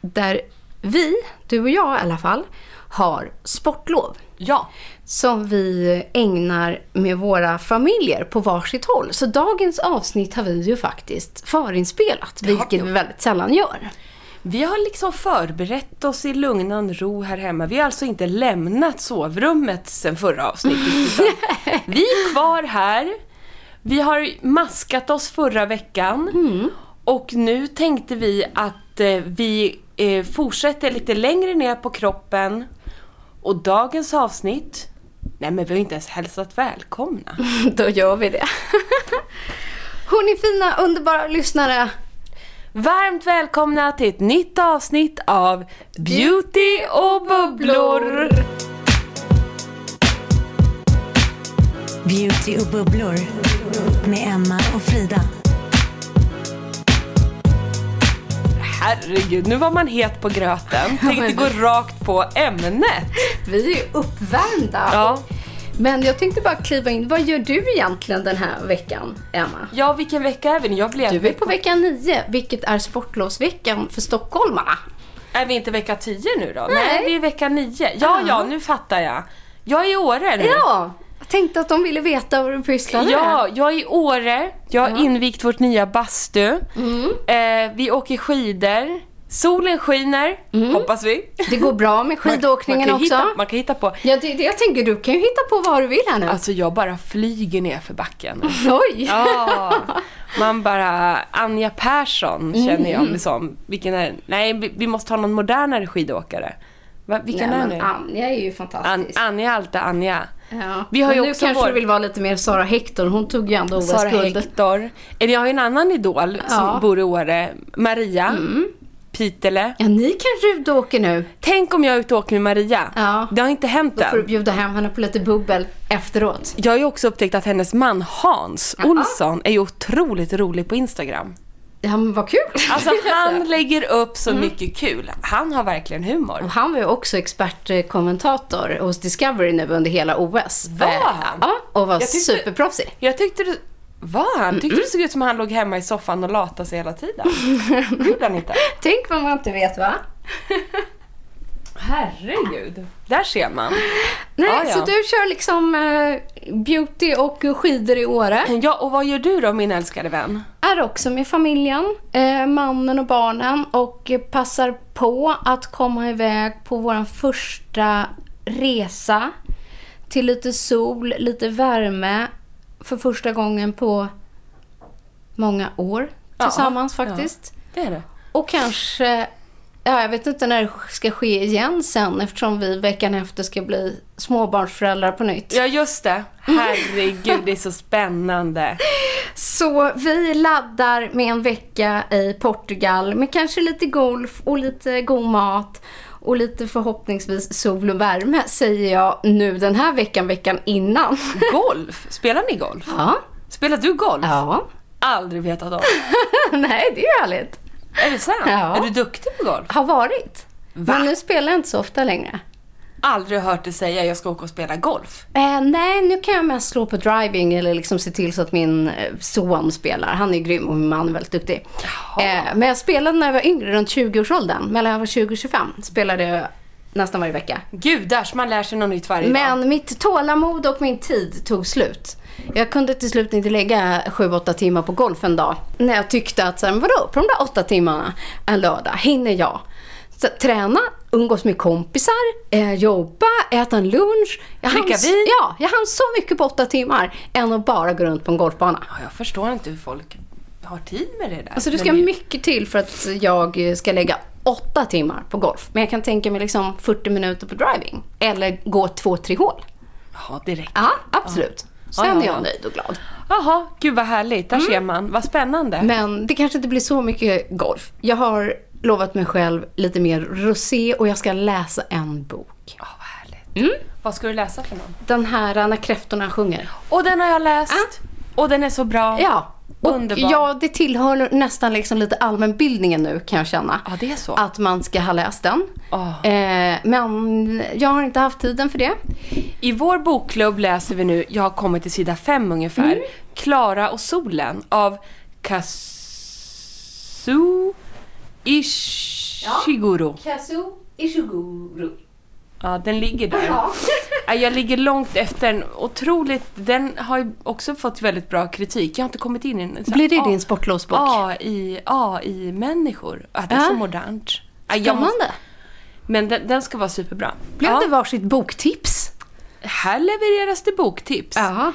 där vi, du och jag i alla fall, har sportlov. Ja. Som vi ägnar med våra familjer på varsitt håll. Så dagens avsnitt har vi ju faktiskt förinspelat, vilket vi väldigt sällan gör. Vi har liksom förberett oss i lugnan ro här hemma. Vi har alltså inte lämnat sovrummet sen förra avsnittet. vi är kvar här. Vi har maskat oss förra veckan. Och nu tänkte vi att eh, vi eh, fortsätter lite längre ner på kroppen. Och dagens avsnitt, nej men vi har inte ens hälsat välkomna. Då gör vi det. Hörni fina, underbara lyssnare. Varmt välkomna till ett nytt avsnitt av Beauty och bubblor. Beauty och bubblor med Emma och Frida. Herregud, nu var man het på gröten. Tänkte gå rakt på ämnet. Vi är ju uppvärmda. Ja. Men jag tänkte bara kliva in. Vad gör du egentligen den här veckan, Emma? Ja, vilken vecka är vi nu? Jag blev Du är på vecka nio, vilket är sportlovsveckan för stockholmarna. Är vi inte vecka 10 nu då? Nej. vi är vecka 9. Ja, ja, nu fattar jag. Jag är i Åre nu. Ja, tänkte att de ville veta vad du pysslade Ja, jag är i Åre. Jag har Ja. Mm. invigt vårt nya bastu. Eh, vi åker skidor. Solen skiner, hoppas vi. Det går bra med skidåkningen man kan också. Hitta, man kan hitta på. Ja, det, det jag tänker, du kan ju hitta på vad du vill här nu. Alltså jag bara flyger ner för backen. Oj! Ja, man bara, Anja Persson Mm, känner jag mig som. Vilken är, nej vi, vi måste ha någon modernare skidåkare. Va, vilken Nej, är nu? Anja är ju An, fantastisk. Anja är alltid Anja. Ja. Vi har men ju nu också kanske vår- du vill vara lite mer Sara Hector. Hon tog ju ändå Sara OS-guldet. Hector. Eller jag har ju en annan idol som Ja. Mm. bor i Åre. Maria Pitele. Ja, ni kanske ut och åker nu. Tänk om jag är ute och åker med Maria. Ja. Det har inte hänt Då får du än. bjuda hem henne på lite bubbel efteråt. Jag har ju också upptäckt att hennes man Hans Olsson är ju otroligt rolig på Instagram. Ja, men vad kul! Alltså han lägger upp så mycket kul. Han har verkligen humor. Och han var ju också expertkommentator hos Discovery nu under hela OS. Var han? Ja, och var Jag tyckte- superproffsig. Jag tyckte det... Var han? Tyckte det såg ut som han låg hemma i soffan och latade sig hela tiden. Gjorde han inte. Tänk vad man inte vet va? Herregud. Där ser man. Nej, Ja, ja. så du kör liksom eh, beauty och skidor i Åre. Ja, och vad gör du då min älskade vän? Är också med familjen, eh, mannen och barnen och passar på att komma iväg på vår första resa till lite sol, lite värme för första gången på många år Ja, tillsammans ja. faktiskt. Det är det. Och kanske, ja jag vet inte när det ska ske igen sen eftersom vi veckan efter ska bli småbarnsföräldrar på nytt. Ja, just det. Herregud, det är så spännande. Så vi laddar med en vecka i Portugal med kanske lite golf och lite god mat och lite förhoppningsvis sol och värme säger jag nu den här veckan, veckan innan. Golf? Spelar ni golf? Ja. Spelar du golf? Ja. aldrig vetat om. Nej, det är ju härligt. Är det sant? Ja. Är du duktig på golf? Har varit. Va? Men nu spelar jag inte så ofta längre. Aldrig hört dig säga jag ska åka och spela golf. Eh, nej, nu kan jag mest slå på driving eller liksom se till så att min eh, son spelar. Han är grym och min man är väldigt duktig. Eh, men jag spelade när jag var yngre, runt 20-årsåldern. Mellan jag var 20 och 25 spelade jag nästan varje vecka. Gudars, man lär sig något nytt varje dag. Men mitt tålamod och min tid tog slut. Jag kunde till slut inte lägga 7-8 timmar på golf en dag. När jag tyckte att, så här, vadå, på de där 8 timmarna en lördag hinner jag så, träna, umgås med kompisar, eh, jobba, äta en lunch. Jag hann, vin. Ja, jag hann så mycket på 8 timmar än att bara gå runt på en golfbana. Ja, jag förstår inte hur folk har tid med det där. Alltså det Men ska mycket till för att jag ska lägga 8 timmar på golf. Men jag kan tänka mig liksom 40 minuter på driving. Eller gå 2-3 hål. Ja, det räcker. Ja, absolut. Sen Ja, ja, är jag ja. nöjd och glad. Jaha, gud vad härligt. Där Mm. ser man. Vad spännande. Men det kanske inte blir så mycket golf. Jag har lovat mig själv lite mer rosé och jag ska läsa en bok. Ja, vad härligt. Vad ska du läsa för någon? Den här När kräftorna sjunger. Och den har jag läst. Och den är så bra. Ja. Och Underbar. ja, det tillhör nästan liksom lite allmänbildningen nu kan jag känna. Ja, det är så. Att man ska ha läst den. Åh. Eh, men jag har inte haft tiden för det. I vår bokklubb läser vi nu, jag har kommit till sida fem ungefär, Mm. Klara och solen av Kazu Ishiguro. Kazu Ishiguro. Ja, den ligger där. Ja. Jag ligger långt efter den. Otroligt, den har ju också fått väldigt bra kritik. Jag har inte kommit in i den. Så- Blir det A- din sportlovsbok? AI, AI-människor. Ja, det är så modernt. Jag måste- Spännande. Men den, den ska vara superbra. Blev ja, det varsitt boktips? Här levereras det boktips. Ja.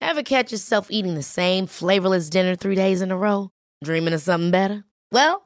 Ever catch yourself eating the same flavorless dinner three days in a row? Dreaming of something better? Well,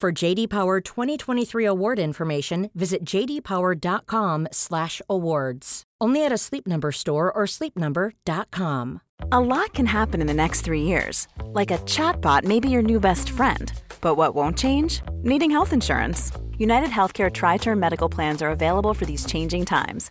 For JD Power 2023 award information, visit jdpower.com/awards. Only at a Sleep Number store or sleepnumber.com. A lot can happen in the next three years. Like a chatbot may be your new best friend. But what won't change? Needing health insurance. United Healthcare Tri Term Medical Plans are available for these changing times.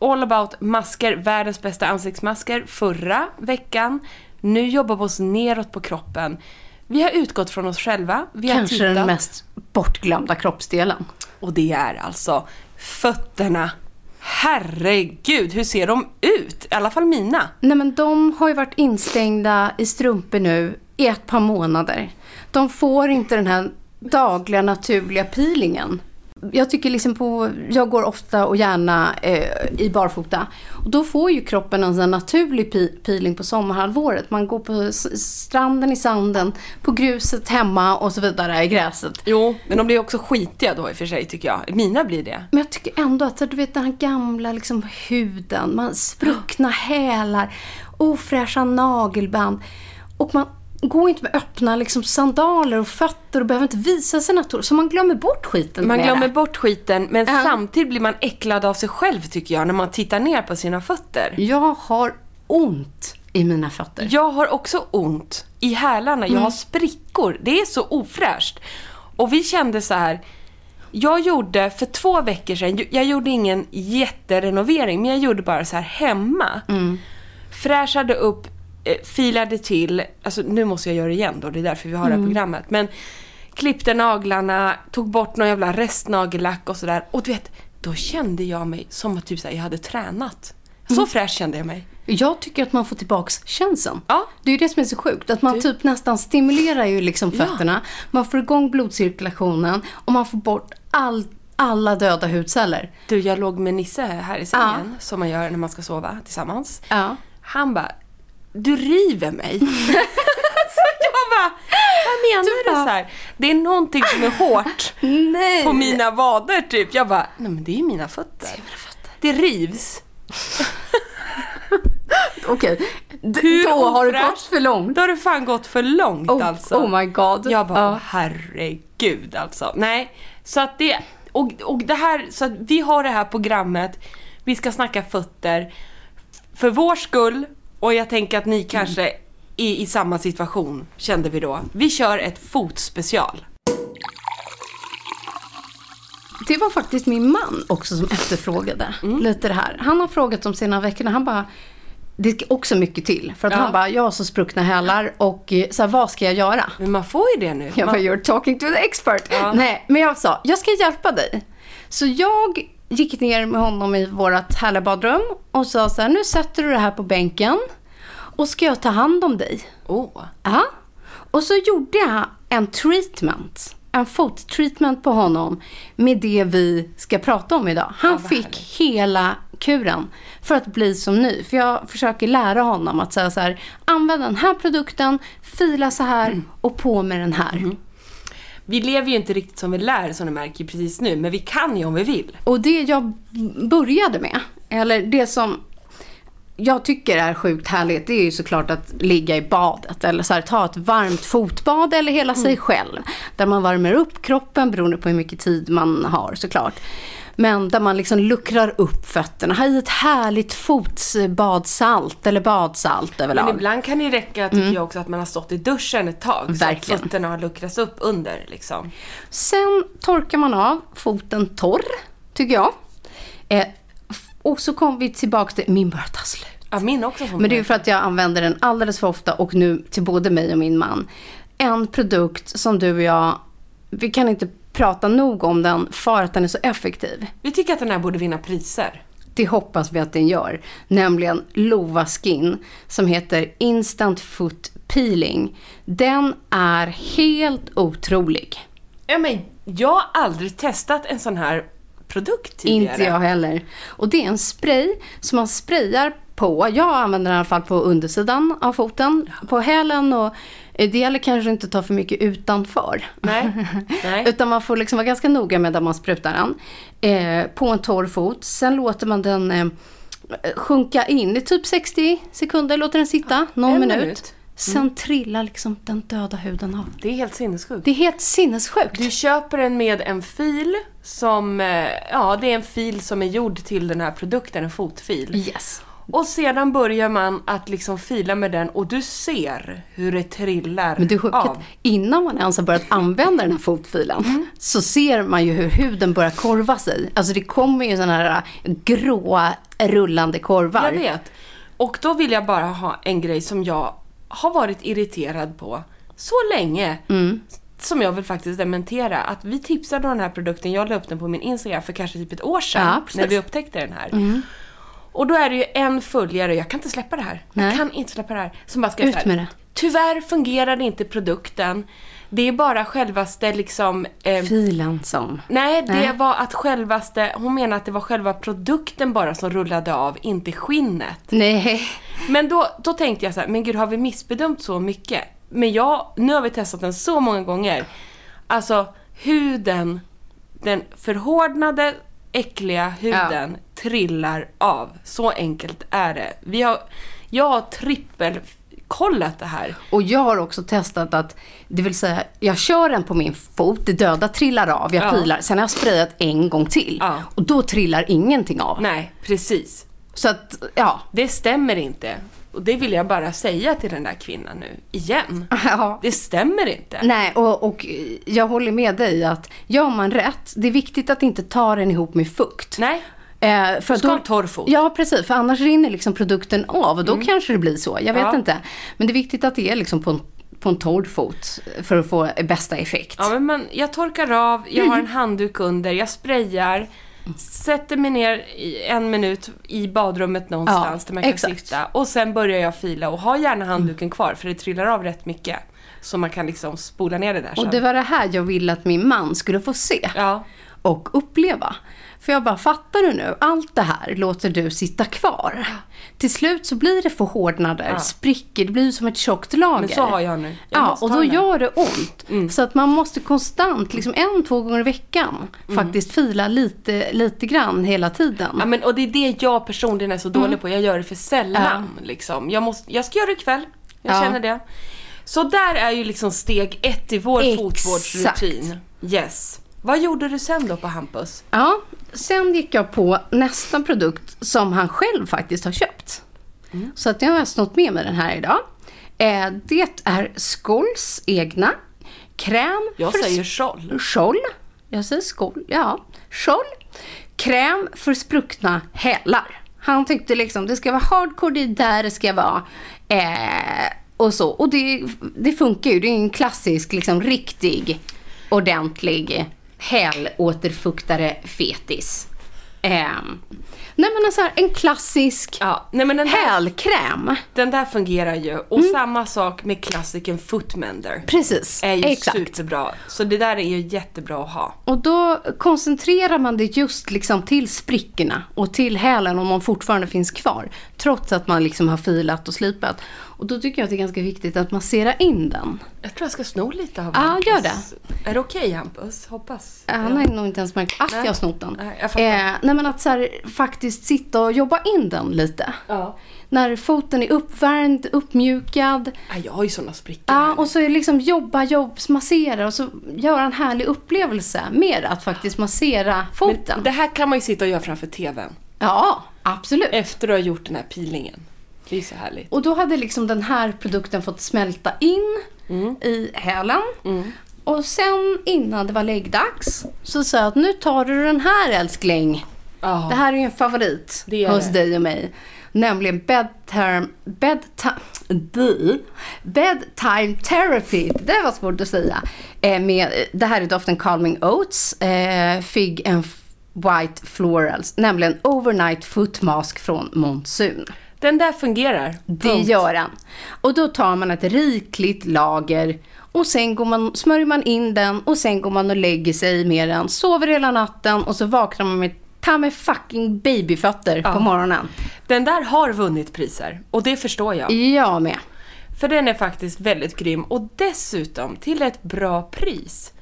all about masker, världens bästa ansiktsmasker förra veckan. Nu jobbar vi oss neråt på kroppen. Vi har utgått från oss själva. Vi har Kanske tittat, den mest bortglömda kroppsdelen. Och det är alltså fötterna. Herregud, hur ser de ut? I alla fall mina. Nej men de har ju varit instängda i strumpor nu i ett par månader. De får inte den här dagliga naturliga peelingen. Jag tycker liksom på, jag går ofta och gärna eh, i barfota. Och då får ju kroppen en sån naturlig pe- peeling på sommarhalvåret. Man går på stranden i sanden, på gruset hemma och så vidare i gräset. Jo, men de blir också skitiga då i och för sig tycker jag. Mina blir det. Men jag tycker ändå att du vet den här gamla liksom, huden, man spruckna hälar, ofräscha nagelband. Och man går inte med öppna liksom, sandaler och fötter och behöver inte visa sig naturligt. Så man glömmer bort skiten Man glömmer det. bort skiten, men Ja. samtidigt blir man äcklad av sig själv tycker jag, när man tittar ner på sina fötter. Jag har ont i mina fötter. Jag har också ont i hälarna. Jag har sprickor. Det är så ofräscht. Och vi kände så här. Jag gjorde för två veckor sedan, jag gjorde ingen jätterenovering, men jag gjorde bara så här hemma. Fräschade upp, filade till, alltså nu måste jag göra det igen då, det är därför vi har det här programmet. Men klippte naglarna, tog bort någon jävla restnagellack och sådär. Och du vet, då kände jag mig som att typ så här, jag hade tränat. Så fräsch kände jag mig. Jag tycker att man får tillbaks känslan. Ja. Det är ju det som är så sjukt. Att man typ nästan stimulerar ju liksom Ja. fötterna. Man får igång blodcirkulationen och man får bort all, alla döda hudceller. Du, jag låg med Nisse här i sängen, som man gör när man ska sova tillsammans. Ja. Han bara, du river mig. så jag bara, vad menar Du du? så här, det är någonting som är hårt på mina vader typ. Jag bara, nej men det är ju mina fötter. Det rivs. Okej. Hur Då har det ofräscht? gått för långt. Då har det fan gått för långt Oh, alltså. oh my god. Jag bara, åh, herregud alltså. Nej, så att det, och, och det här, så att vi har det här programmet, vi ska snacka fötter, för vår skull, och jag tänker att ni kanske är i samma situation, kände vi då. Vi kör ett fotspecial. Det var faktiskt min man också som efterfrågade Mm. lite det här. Han har frågat om sina veckorna. Han bara, det ska också mycket till. För att Ja. han bara, jag har så spruckna hälar och eh, så här, vad ska jag göra? Men man får ju det nu. Jag bara, Man, you're talking to the expert. Ja. Nej, men jag sa, jag ska hjälpa dig. Så jag gick ner med honom i vårt härliga badrum och sa så här, nu sätter du det här på bänken och ska jag ta hand om dig. åh. Ja. Och så gjorde jag en treatment. En fottreatment på honom med det vi ska prata om idag. Han vad fick härligt. hela kuren för att bli som ny. För jag försöker lära honom att säga så här, använd den här produkten, fila så här Mm. och på med den här. Vi lever ju inte riktigt som vi lär som du märker precis nu, men vi kan ju om vi vill. Och det jag började med, eller det som jag tycker är sjukt härligt, det är ju såklart att ligga i badet. Eller så här, ta ett varmt fotbad eller hela sig själv. Där man värmer upp kroppen beroende på hur mycket tid man har såklart. Men där man liksom luckrar upp fötterna. Ha i ett härligt fotbadsalt eller badsalt överlag. Men ibland kan det räcka, tycker jag också, att man har stått i duschen ett tag. Så Verkligen. att fötterna har luckrats upp under liksom. Sen torkar man av foten torr, tycker jag. Eh, och så kommer vi tillbaka till, min börjar ta slut. Ja, min också. Men det är för att jag använder den alldeles för ofta och nu till både mig och min man. En produkt som du och jag, vi kan inte prata nog om den för att den är så effektiv. Vi tycker att den här borde vinna priser. Det hoppas vi att den gör. Nämligen Lova Skin som heter Instant Foot Peeling. Den är helt otrolig. Ja, men jag har aldrig testat en sån här produkt tidigare. Inte jag heller. Och det är en spray som man sprayar på. Jag använder den i alla fall på undersidan av foten. På hälen och det gäller kanske inte att ta för mycket utanför. Nej. Nej. Utan man får liksom vara ganska noga med där man sprutar den. Eh, på en torr fot. Sen låter man den eh, sjunka in i typ 60 sekunder. Låter den sitta någon en minut. minut. Sen trillar liksom den döda huden av. Det är helt sinnessjukt. Det är helt sinnessjukt. Du köper den med en fil som, eh, ja det är en fil som är gjord till den här produkten, en fotfil. Yes. Och sedan börjar man att liksom fila med den och du ser hur det trillar Men det är sjukt att av. innan man ens har börjat använda den här fotfilen Mm. så ser man ju hur huden börjar korva sig. Alltså det kommer ju sådana här gråa rullande korvar. Jag vet. Och då vill jag bara ha en grej som jag har varit irriterad på så länge. Mm. Som jag vill faktiskt dementera. Att vi tipsade om den här produkten, jag la upp den på min Instagram för kanske typ ett år sedan. Ja. Mm. när vi upptäckte den här. Och då är det ju en följare, jag kan inte släppa det här. Nej. Jag kan inte släppa det här. Som bara skriver Ut med det. Tyvärr fungerar inte produkten. Det är bara självaste liksom... Eh, Filen som. Nej, det Nej. var att självaste, hon menar att det var själva produkten bara som rullade av, inte skinnet. Nej. Men då, då tänkte jag så här, men gud har vi missbedömt så mycket? Men jag, nu har vi testat den så många gånger. Alltså huden, den förhårdnade, äckliga huden trillar av. Så enkelt är det. Vi har, jag har trippelkollat det här. Och jag har också testat att, det vill säga, jag kör den på min fot, det döda trillar av, jag Ja. pilar. Sen har jag sprayat en gång till. Ja. Och då trillar ingenting av. Nej, precis. Så att, ja. Det stämmer inte. Och det vill jag bara säga till den där kvinnan nu, igen. Ja. Det stämmer inte. Nej, och, och jag håller med dig att gör man rätt, det är viktigt att inte ta den ihop med fukt. Nej. Eh, för Du ska då- ha torr fot. Ja, precis. För annars rinner liksom produkten av och då kanske det blir så. Jag vet Ja. inte. Men det är viktigt att det är liksom på en, på en torr fot för att få bästa effekt. Ja, men man, jag torkar av, jag har en handduk under, jag sprayar, sätter mig ner i en minut i badrummet någonstans Ja, där man kan exakt. sitta. Och sen börjar jag fila och ha gärna handduken kvar för det trillar av rätt mycket. Så man kan liksom spola ner det där sen. Och det var det här jag ville att min man skulle få se. Ja. och uppleva. För jag bara, fattar du nu? Allt det här låter du sitta kvar. Till slut så blir det förhårdnader, sprickor, det blir som ett tjockt lager. Men så har jag nu. Jag ja, och då gör det ont. Så att man måste konstant, liksom en, två gånger i veckan, faktiskt fila lite, lite grann hela tiden. Ja, men, och det är det jag personligen är så dålig på. Jag gör det för sällan. Liksom. Jag, måste, jag ska göra det ikväll. Jag Ja. känner det. Så där är ju liksom steg ett i vår Exakt. fotvårdsrutin. Yes. Vad gjorde du sen då på Hampus? Ja, sen gick jag på nästa produkt som han själv faktiskt har köpt. Mm. Så att jag har snott med mig den här idag. Eh, det är Schols egna kräm Jag säger Scholl. Scholl. Jag säger skol, ja. Scholl. Kräm för spruckna hälar. Han tyckte liksom det ska vara hardcore, det är där det ska vara. Eh, och så. Och det, det funkar ju. Det är en klassisk, liksom riktig, ordentlig hälåterfuktare fetis. Eh, nej men alltså en klassisk Ja, nej men den där, hälkräm. den där fungerar ju. Och samma sak med klassiken Footmender. Precis, Är ju exakt. superbra. Så det där är ju jättebra att ha. Och då koncentrerar man det just liksom till sprickorna och till hälen om de fortfarande finns kvar. Trots att man liksom har filat och slipat. Och då tycker jag att det är ganska viktigt att massera in den. Jag tror jag ska sno lite av Ja, Hampus. gör det. Är det okej Hampus? Hoppas. Han har nog inte ens märkt att jag har snott den. Nej, jag eh, nej men att så här, faktiskt sitta och jobba in den lite. Ja. När foten är uppvärmd, uppmjukad. Ja, jag har ju såna sprickor Ja, här. och så är liksom jobba, jobb, massera och så göra en härlig upplevelse med att faktiskt massera foten. Men det här kan man ju sitta och göra framför TVn. Ja, absolut. Efter du har gjort den här peelingen. Det är så härligt. Och då hade liksom den här produkten fått smälta in Mm. i hälen. Och sen innan det var läggdags så sa jag att nu tar du den här älskling. Ja. Det här är ju en favorit Det hos det. dig och mig. Nämligen bedtime, bedtime, bedtime therapy. Det var svårt att säga. Eh, med, det här är doften Calming Oats, eh, Fig and White Florals. Nämligen Overnight Foot Mask från Monsoon. Den där fungerar. Det Punkt. gör den. Och då tar man ett rikligt lager och sen går man, smörjer man in den och sen går man och lägger sig med den. Sover hela natten och så vaknar man med ta med fucking babyfötter på morgonen. Den där har vunnit priser. Och det förstår jag. Jag med. För den är faktiskt väldigt grym. Och dessutom till ett bra pris.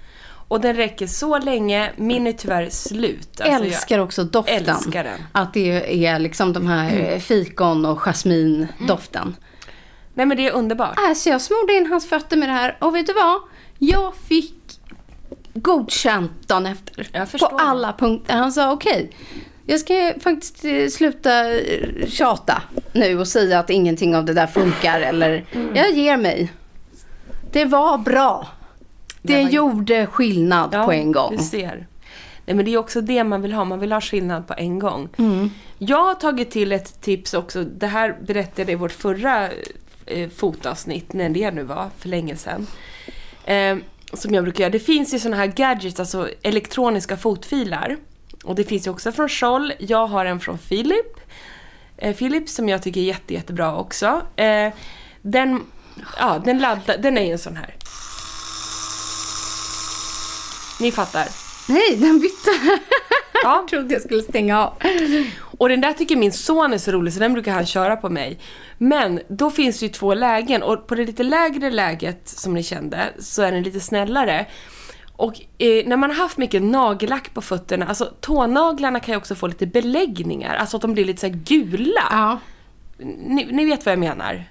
Och den räcker så länge. Min är tyvärr slut. Alltså, älskar också doften. älskar den. Att det är liksom de här eh, fikon och jasmindoften. Nej men det är underbart. Alltså jag smorde in hans fötter med det här och vet du vad? Jag fick godkänt dagen efter. På alla punkter. Han sa okej. jag ska faktiskt eh, sluta eh, tjata nu och säga att ingenting av det där funkar eller Mm. jag ger mig. Det var bra. Det var- gjorde skillnad på en gång. Du ser. Nej men det är också det man vill ha. Man vill ha skillnad på en gång. Mm. Jag har tagit till ett tips också. Det här berättade jag i vårt förra eh, fotavsnitt, när det nu var, för länge sedan. Eh, som jag brukar göra. Det finns ju såna här gadgets, alltså elektroniska fotfilar. Och det finns ju också från Scholl. Jag har en från Philip. Eh, Philips som jag tycker är jätte, jättebra också. Eh, den, ja, den, laddar, den är ju en sån här. Ni fattar. Nej, den bytte. Ja. jag trodde jag skulle stänga av. Och den där tycker min son är så rolig så den brukar han köra på mig. Men då finns det ju två lägen och på det lite lägre läget som ni kände så är den lite snällare. Och eh, när man har haft mycket nagellack på fötterna, alltså tånaglarna kan ju också få lite beläggningar, alltså att de blir lite så gula. Ja. Ni, ni vet vad jag menar.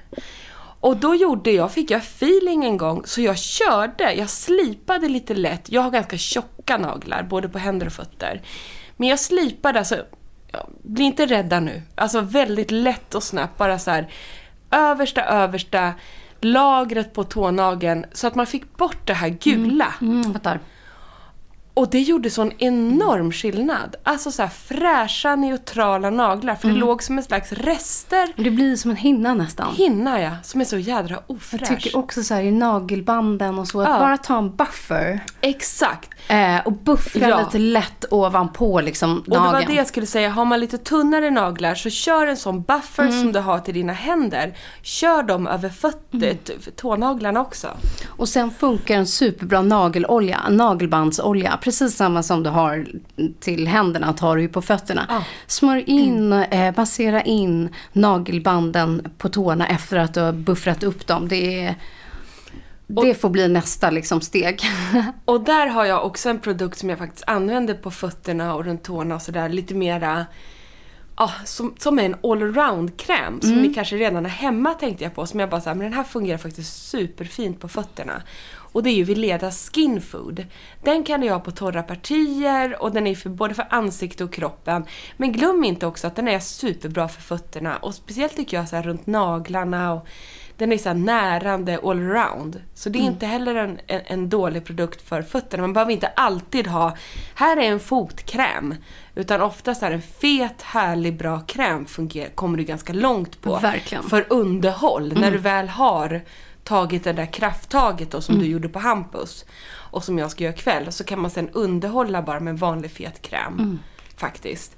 Och då gjorde jag, fick jag feeling en gång, så jag körde, jag slipade lite lätt. Jag har ganska tjocka naglar, både på händer och fötter. Men jag slipade, alltså, bli inte rädda nu. Alltså väldigt lätt och snabbt, bara så här översta, översta lagret på tånageln så att man fick bort det här gula. Mm, mm, fattar. Och det gjorde sån enorm skillnad. Alltså så här fräscha, neutrala naglar. För Mm. det låg som en slags rester. Det blir som en hinna nästan. Hinna ja, som är så jädra ofräsch. Jag tycker också så här i nagelbanden och så, att Ja. bara ta en buffer Exakt. eh, och buffra Ja. lite lätt ovanpå liksom Och det nageln. var det jag skulle säga, har man lite tunnare naglar så kör en sån buffer Mm. som du har till dina händer. Kör dem över fötter, Mm. tånaglarna också. Och sen funkar en superbra nagelolja, nagelbandsolja. Precis samma som du har till händerna tar du ju på fötterna. Ja. Smörj in, eh, massera in nagelbanden på tårna efter att du har buffrat upp dem. Det, är, det får bli nästa liksom steg. Och där har jag också en produkt som jag faktiskt använder på fötterna och runt tårna och sådär. Lite mera, ja, som, som är en allround-kräm. Som ni kanske redan har hemma tänkte jag på. Som jag bara såhär, men den här fungerar faktiskt superfint på fötterna. Och det är ju Veleda Skin Food. Den kan du ha på torra partier och den är för, både för ansikte och kroppen. Men glöm inte också att den är superbra för fötterna. Och speciellt tycker jag så här runt naglarna och den är så närande allround. Så det är inte heller en, en, en dålig produkt för fötterna. Man behöver inte alltid ha, här är en fotkräm. Utan oftast är en fet, härlig, bra kräm fungerar, kommer du ganska långt på. Verkligen. För underhåll, när du väl har tagit det där krafttaget då, som Mm. du gjorde på Hampus. Och som jag ska göra ikväll. Så kan man sen underhålla bara med vanlig fet kräm. Mm. Faktiskt.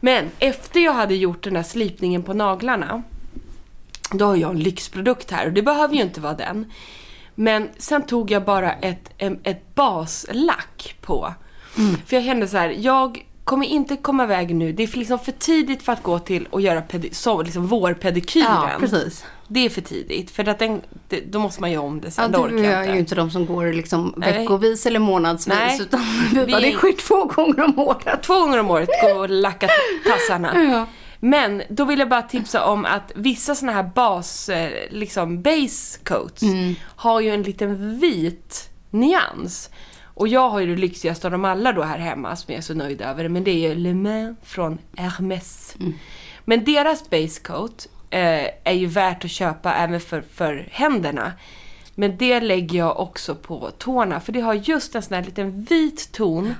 Men efter jag hade gjort den här slipningen på naglarna. Då har jag en lyxprodukt här och det behöver ju inte vara den. Men sen tog jag bara ett, ett baslack på. För jag kände så här, jag kommer inte komma iväg nu. Det är liksom för tidigt för att gå till och göra pedi- så, liksom vårpedikyren. Ja, precis. Det är för tidigt. För att den, det, då måste man göra om det sen. Ja, du jag är inte. ju inte de som går liksom Nej. veckovis eller månadsvis. Nej. Utan vi bara, Vi- det sker två gånger om året. Två gånger om året gå och lacka tassarna. Ja. Men då vill jag bara tipsa om att vissa såna här bas, eh, liksom base coats Mm. har ju en liten vit nyans. Och jag har ju det lyxigaste av dem alla då här hemma som jag är så nöjd över. Men det är ju Le Main från Hermès. Mm. Men deras base coat eh, är ju värt att köpa även för, för händerna. Men det lägger jag också på tårna för det har just en sån här liten vit ton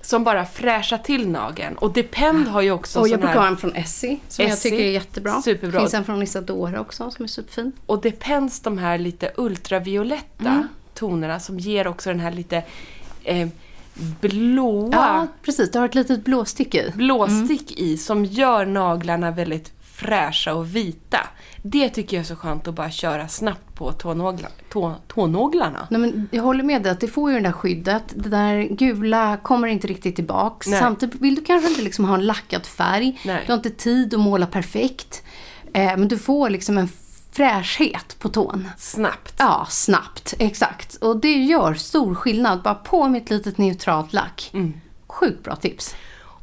som bara fräschar till nageln. Och Depend har ju också Och jag brukar ha en från Essie som jag Essie. tycker är jättebra. Superbra. finns en från Isadora också som är superfin. Och Depends de här lite ultravioletta Mm. tonerna som ger också den här lite eh, blåa Ja, precis. Det har ett litet blåstick i. blåstick i som gör naglarna väldigt fräscha och vita. Det tycker jag är så skönt att bara köra snabbt på tånagla, tå. Nej, men jag håller med dig att det får ju det där skyddet. Det där gula kommer inte riktigt tillbaks. Nej. Samtidigt vill du kanske inte liksom ha en lackad färg. Nej. Du har inte tid att måla perfekt. Eh, men du får liksom en fräschhet på tån. Snabbt. Ja, snabbt. Exakt. Och det gör stor skillnad. Bara på med ett litet neutralt lack. Sjukt bra tips.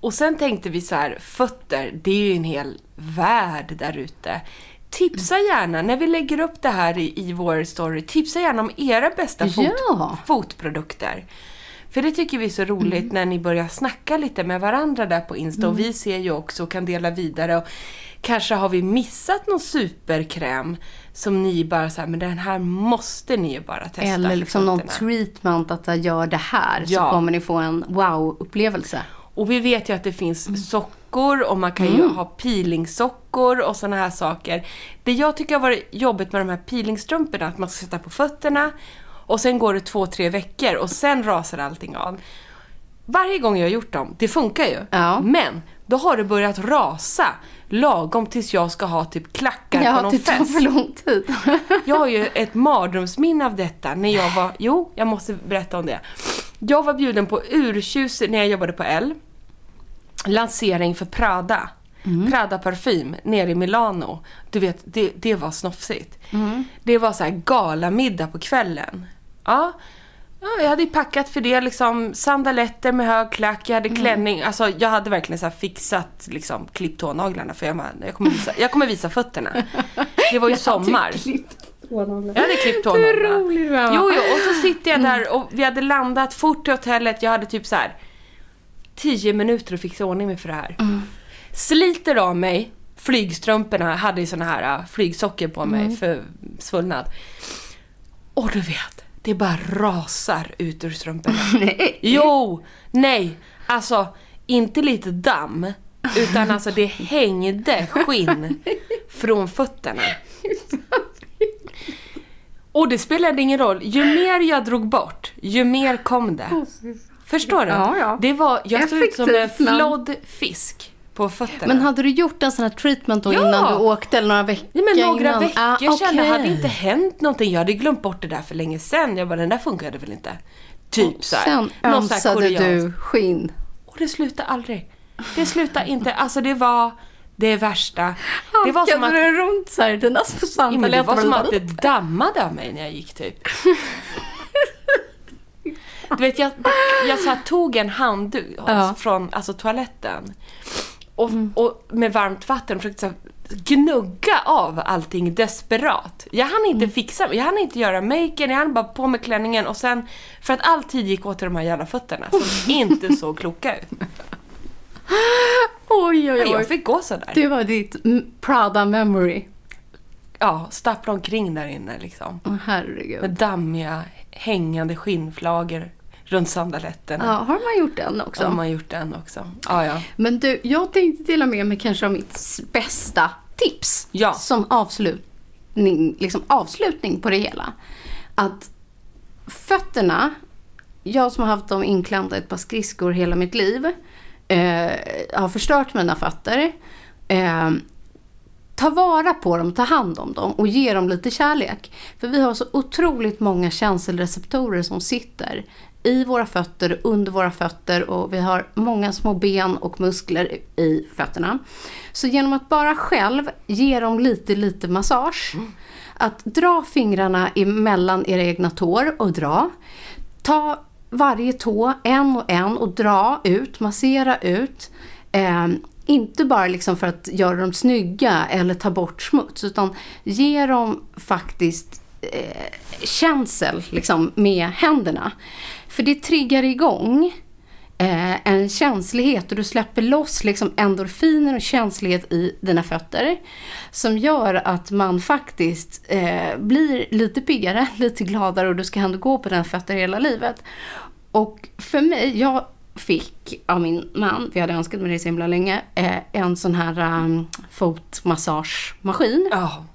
Och sen tänkte vi så här, fötter, det är ju en hel värld där ute. Tipsa gärna, när vi lägger upp det här i, i vår story, tipsa gärna om era bästa fot, Ja. fotprodukter. För det tycker vi är så roligt när ni börjar snacka lite med varandra där på Insta och vi ser ju också och kan dela vidare. Och kanske har vi missat någon superkräm som ni bara så här, men den här måste ni ju bara testa Eller liksom någon fötterna." treatment att jag gör det här. Ja. Så kommer ni få en wow-upplevelse. Och vi vet ju att det finns Mm. sockor och man kan ju ha peelingsockor och sådana här saker. Det jag tycker har varit jobbigt med de här peelingstrumporna att man ska sätta på fötterna och sen går det två, tre veckor och sen rasar allting av. Varje gång jag har gjort dem, det funkar ju. Ja. Men då har det börjat rasa lagom tills jag ska ha typ klackar på Ja, någon det tar fest. för lång tid. Jag har ju ett mardrömsminne av detta när jag var, jo, jag måste berätta om det. Jag var bjuden på urtjus när jag jobbade på L. Lansering för Prada. Prada parfym nere i Milano. Du vet, det, det var snofsigt. Det var så här galamiddag på kvällen. Ja. Ja, jag hade packat för det, liksom sandaletter med hög klack, jag hade klänning. Alltså jag hade verkligen så fixat, liksom klippt tånaglarna för jag, jag, kommer visa, jag kommer visa fötterna. Det var ju sommar. Jag hade klippt tånaglarna. Hur rolig du är? Jo, jo, och så sitter jag där och vi hade landat fort till hotellet. Jag hade typ så här 10 minuter att fixa ordning med för det här. Sliter av mig flygstrumporna, jag hade ju såna här äh, flygsockor på mig för svullnad. Och du vet, det bara rasar ut ur strumporna. Nej. Jo, nej, alltså inte lite damm, utan alltså det hängde skinn från fötterna. Och det spelade ingen roll, ju mer jag drog bort, ju mer kom det. Förstår du? Ja, ja. Det var, jag såg ut som en flodd fisk på fötterna. Men hade du gjort en sån här treatment då Ja. innan du åkte eller några veckor Nej, men några innan? veckor Ah, sedan, det okej. hade inte hänt någonting. Jag hade glömt bort det där för länge sedan. Jag bara, den där funkade väl inte. Typ så här. Sen ömsade du skinn. Och det slutade aldrig. Det slutade inte. Alltså det var det värsta. Det var som att, runt så här? Dina ja, svantar men det var som att det dammade av mig när jag gick typ. Du vet, jag, jag så här, tog en handduk Ja. från alltså, toaletten. Och, och med varmt vatten försökte så här, gnugga av allting desperat. Jag hann inte fixa, jag hann inte göra maken, jag hann bara på med klänningen och sen, för att all tid gick åt till de här jävla fötterna som inte så kloka ut. Oj, oj, oj. Jag fick gå sådär. Det var ditt mm, Prada memory. Ja, stappla omkring där inne liksom. Åh, herregud. Med dammiga, hängande skinnflagor runt sandaletterna. Ja, har man gjort den också? Har man gjort den också? Ja, ja. Men du, jag tänkte dela med mig kanske av mitt bästa tips. Ja. Som avslutning, liksom avslutning på det hela. Att fötterna, jag som har haft dem inklämda i ett par skridskor hela mitt liv, eh, har förstört mina fötter. Eh, ta vara på dem, ta hand om dem och ge dem lite kärlek. För vi har så otroligt många känselreceptorer som sitter i våra fötter, under våra fötter och vi har många små ben och muskler i fötterna. Så genom att bara själv ge dem lite, lite massage, att dra fingrarna emellan era egna tår och dra. Ta varje tå en och en och dra ut, massera ut. Eh, inte bara liksom för att göra dem snygga eller ta bort smuts utan ge dem faktiskt eh, känsel liksom, med händerna. För det triggar igång eh, en känslighet och du släpper loss liksom endorfiner och känslighet i dina fötter. Som gör att man faktiskt eh, blir lite piggare, lite gladare och du ska ändå gå på den fötter hela livet. Och för mig, jag fick av min man, vi hade önskat mig det så himla länge, eh, en sån här um, fotmassagemaskin. Ja.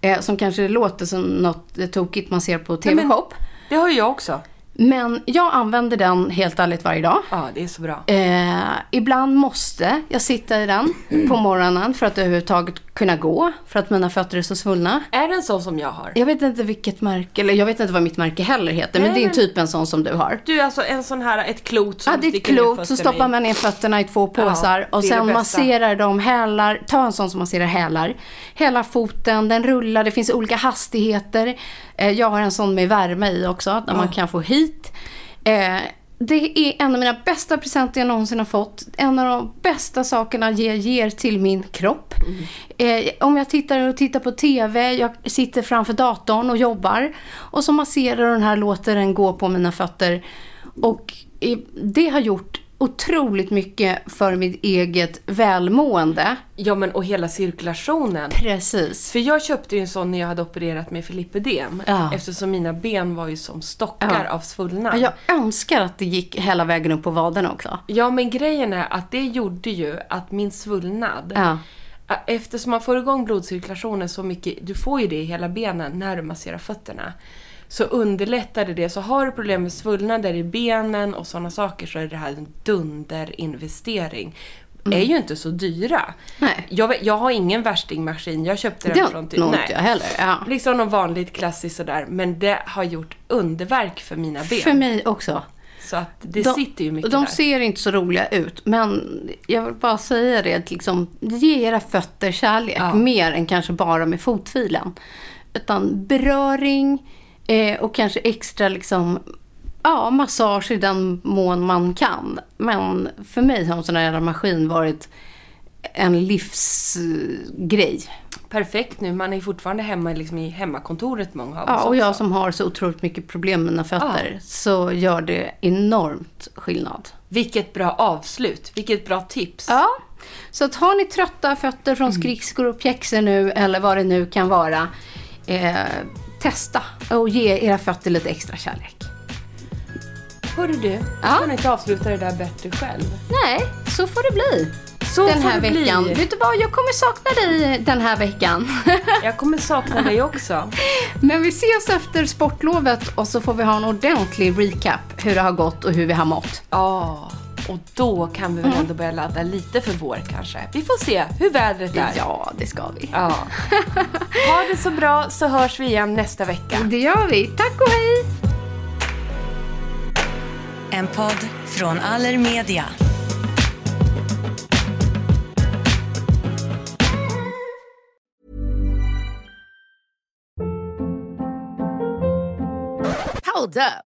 Eh, som kanske låter som något tokigt man ser på TV-shop. Det har jag också. Men jag använder den helt ärligt varje dag. Ja, det är så bra. Eh, ibland måste jag sitta i den på morgonen för att överhuvudtaget kunna gå. För att mina fötter är så svullna. Är den så som jag har? Jag vet inte vilket märke, eller jag vet inte vad mitt märke heller heter. Men Nej, det är men- typ en sån som du har. Du, alltså en sån här, ett klot som Ja, det är ett klot, så stoppar man ner fötterna i två påsar Ja, och det det sen masserar de hälar, ta en sån som masserar hälar. Hela foten, den rullar, det finns olika hastigheter. Eh, Jag har en sån med värme i också, där man kan få hit. Det är en av mina bästa presenter jag någonsin har fått. En av de bästa sakerna jag ger till min kropp. Mm. Eh, om jag tittar och tittar på TV, jag sitter framför datorn och jobbar. Och så masserar den här, låter den gå på mina fötter. Och eh, det har gjort otroligt mycket för mitt eget välmående. Ja, men och hela cirkulationen. Precis. För jag köpte ju en sån när jag hade opererat med lipödem. Ja. Eftersom mina ben var ju som stockar Ja. av svullnad. Ja, Jag önskar att det gick hela vägen upp på vaderna också. Ja, men grejen är att det gjorde ju att min svullnad, Ja. eftersom man får igång blodcirkulationen så mycket, du får ju det i hela benen när du masserar fötterna, så underlättade det. Så har du problem med svullnader i benen och sådana saker så är det här en dunderinvestering. Är ju inte så dyra. Mm. Nej. Jag, jag har ingen värstingmaskin, jag köpte den Det har från... nej. inte jag heller. Ja. Liksom något vanligt klassiskt sådär, men det har gjort underverk för mina ben. För mig också. Så att det De- sitter ju mycket De där. ser inte så roliga ut, men jag vill bara säga det liksom, ge era fötter kärlek Ja. mer än kanske bara med fotfilen. Utan beröring eh, och kanske extra liksom, ja, massage i den mån man kan. Men för mig har en sån här maskin varit en livsgrej. Perfekt nu, man är fortfarande hemma liksom i hemmakontoret många av Ja, oss och jag också. som har så otroligt mycket problem med mina fötter, så gör det enormt skillnad. Vilket bra avslut, vilket bra tips. Ja. Så att har ni trötta fötter från skridskor och pjäxor nu eller vad det nu kan vara. Eh, testa och ge era fötter lite extra kärlek. Hörru du, Ja. kan du inte avsluta det där bättre själv? Nej, så får det bli. Så den här det bli. veckan. Vet du vad, jag kommer sakna dig den här veckan. Jag kommer sakna dig också. Men vi ses efter sportlovet och så får vi ha en ordentlig recap hur det har gått och hur vi har mått. Ja, och då kan vi väl ändå börja ladda lite för vår kanske. Vi får se hur vädret är. Ja, det ska vi. Ja. Ha det så bra så hörs vi igen nästa vecka. Det gör vi. Tack och hej! En podd från Allermedia. Hold up.